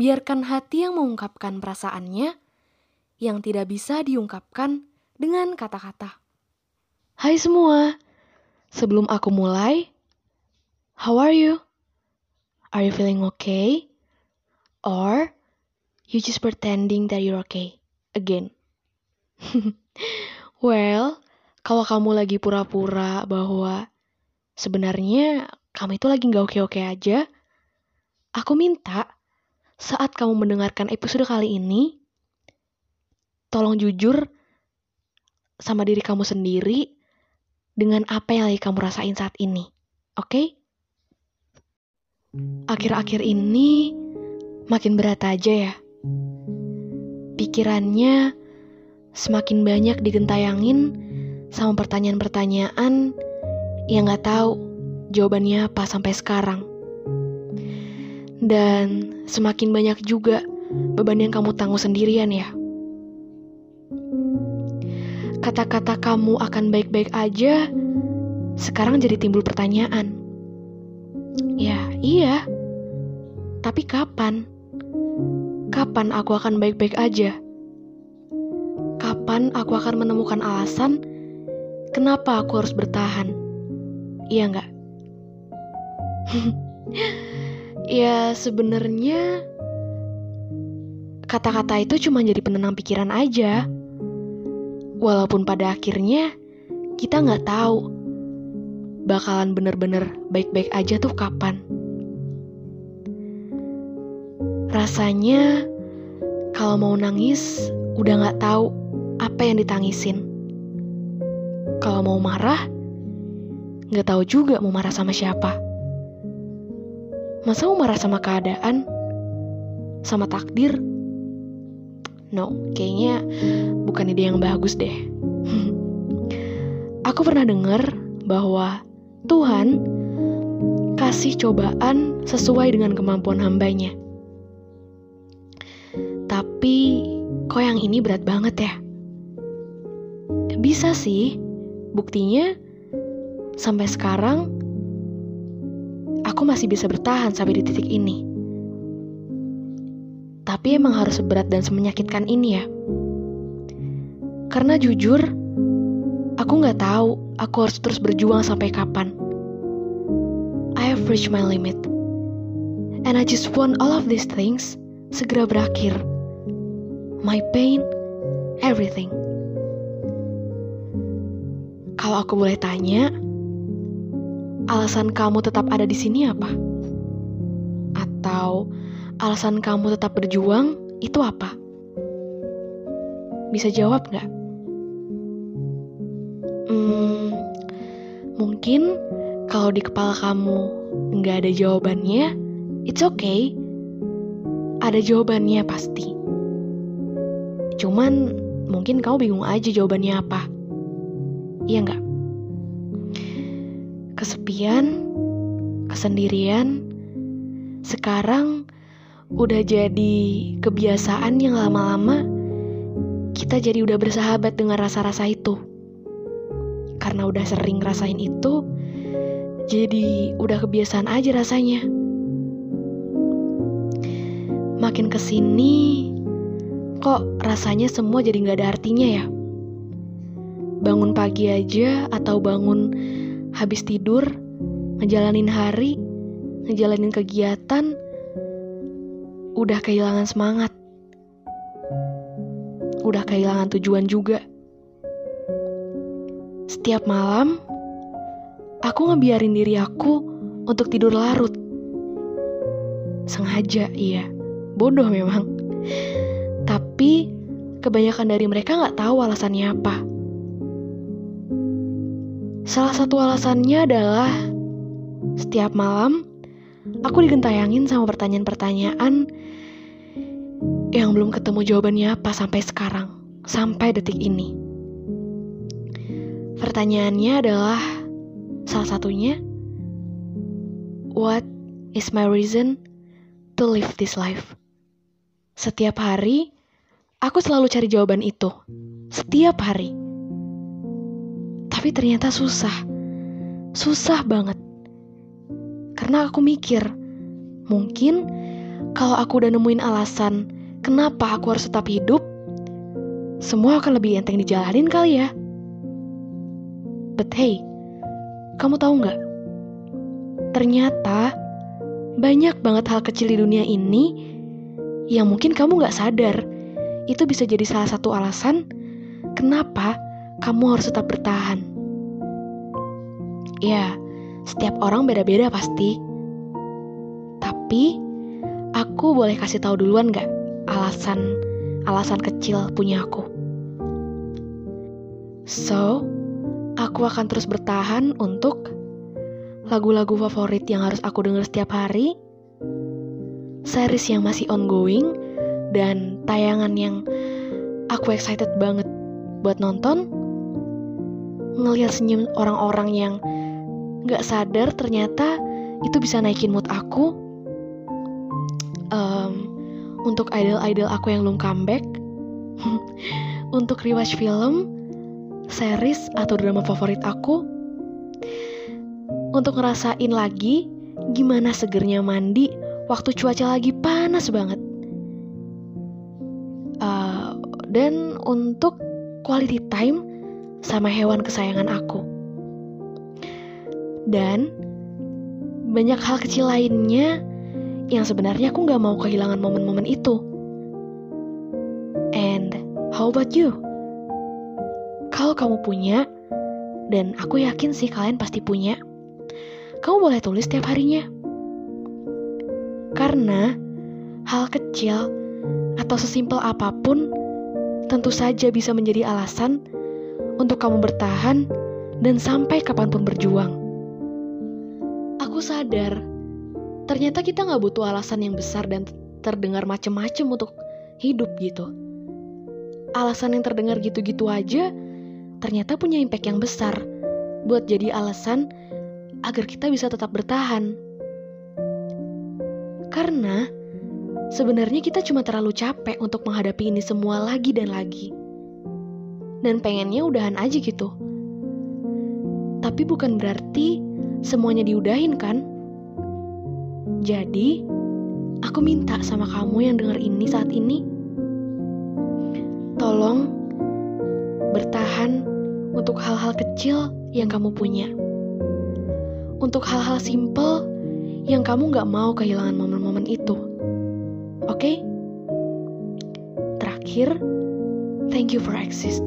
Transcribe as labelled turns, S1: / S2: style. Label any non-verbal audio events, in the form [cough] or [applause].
S1: biarkan hati yang mengungkapkan perasaannya yang tidak bisa diungkapkan dengan kata-kata. Hai semua, sebelum aku mulai, how are you? Are you feeling okay? Or you just pretending that you're okay again? [laughs] well, kalau kamu lagi pura-pura bahwa sebenarnya kamu itu lagi nggak oke-oke aja, aku minta saat kamu mendengarkan episode kali ini, tolong jujur sama diri kamu sendiri dengan apa yang lagi kamu rasain saat ini. Oke? Okay? Akhir-akhir ini makin berat aja ya. Pikirannya semakin banyak digentayangin sama pertanyaan-pertanyaan yang gak tahu jawabannya apa sampai sekarang. Dan semakin banyak juga beban yang kamu tanggung sendirian ya. Kata-kata kamu akan baik-baik aja, sekarang jadi timbul pertanyaan. Ya, iya. Tapi kapan? Kapan aku akan baik-baik aja? Kapan aku akan menemukan alasan kenapa aku harus bertahan? Iya nggak? [laughs] Ya sebenarnya kata-kata itu cuma jadi penenang pikiran aja. Walaupun pada akhirnya kita nggak tahu bakalan bener-bener baik-baik aja tuh kapan. Rasanya kalau mau nangis udah nggak tahu apa yang ditangisin. Kalau mau marah, nggak tahu juga mau marah sama siapa. Masa mau marah sama keadaan? Sama takdir? No, kayaknya bukan ide yang bagus deh. [laughs] Aku pernah dengar bahwa Tuhan kasih cobaan sesuai dengan kemampuan hambanya. Tapi kok yang ini berat banget ya? Bisa sih, buktinya sampai sekarang aku masih bisa bertahan sampai di titik ini. Tapi emang harus seberat dan semenyakitkan ini ya. Karena jujur, aku nggak tahu aku harus terus berjuang sampai kapan. I have reached my limit. And I just want all of these things segera berakhir. My pain, everything. Kalau aku boleh tanya, alasan kamu tetap ada di sini apa? Atau alasan kamu tetap berjuang itu apa? Bisa jawab nggak? Hmm, mungkin kalau di kepala kamu nggak ada jawabannya, it's okay. Ada jawabannya pasti. Cuman mungkin kamu bingung aja jawabannya apa. Iya nggak? Kesepian, kesendirian, sekarang udah jadi kebiasaan yang lama-lama kita jadi udah bersahabat dengan rasa-rasa itu. Karena udah sering rasain itu, jadi udah kebiasaan aja rasanya. Makin ke sini, kok rasanya semua jadi nggak ada artinya ya? Bangun pagi aja atau bangun habis tidur, ngejalanin hari, ngejalanin kegiatan, udah kehilangan semangat. Udah kehilangan tujuan juga. Setiap malam, aku ngebiarin diri aku untuk tidur larut. Sengaja, iya. Bodoh memang. Tapi, kebanyakan dari mereka nggak tahu alasannya apa. Salah satu alasannya adalah setiap malam aku digentayangin sama pertanyaan-pertanyaan yang belum ketemu jawabannya apa sampai sekarang, sampai detik ini. Pertanyaannya adalah salah satunya, What is my reason to live this life? Setiap hari, aku selalu cari jawaban itu. Setiap hari. Tapi ternyata susah. Susah banget. Karena aku mikir, mungkin kalau aku udah nemuin alasan kenapa aku harus tetap hidup, semua akan lebih enteng dijalanin kali ya. But hey, kamu tahu nggak? Ternyata banyak banget hal kecil di dunia ini yang mungkin kamu nggak sadar. Itu bisa jadi salah satu alasan kenapa kamu harus tetap bertahan. Ya, setiap orang beda-beda pasti. Tapi, aku boleh kasih tahu duluan gak alasan alasan kecil punya aku. So, aku akan terus bertahan untuk lagu-lagu favorit yang harus aku denger setiap hari, series yang masih ongoing, dan tayangan yang aku excited banget buat nonton, ngelihat senyum orang-orang yang nggak sadar ternyata itu bisa naikin mood aku. Um, untuk idol-idol aku yang belum comeback [laughs] untuk rewatch film series atau drama favorit aku untuk ngerasain lagi gimana segernya mandi waktu cuaca lagi panas banget. Uh, dan untuk quality time sama hewan kesayangan aku dan banyak hal kecil lainnya yang sebenarnya aku nggak mau kehilangan momen-momen itu. And how about you? Kalau kamu punya, dan aku yakin sih kalian pasti punya, kamu boleh tulis setiap harinya. Karena hal kecil atau sesimpel apa pun tentu saja bisa menjadi alasan untuk kamu bertahan dan sampai kapan pun berjuang aku sadar ternyata kita nggak butuh alasan yang besar dan terdengar macem-macem untuk hidup gitu. Alasan yang terdengar gitu-gitu aja ternyata punya impact yang besar buat jadi alasan agar kita bisa tetap bertahan. Karena sebenarnya kita cuma terlalu capek untuk menghadapi ini semua lagi dan lagi. Dan pengennya udahan aja gitu. Tapi bukan berarti semuanya diudahin kan? Jadi, aku minta sama kamu yang denger ini saat ini, tolong bertahan untuk hal-hal kecil yang kamu punya. Untuk hal-hal simple yang kamu gak mau kehilangan momen-momen itu. Oke? Okay? Terakhir, thank you for exist.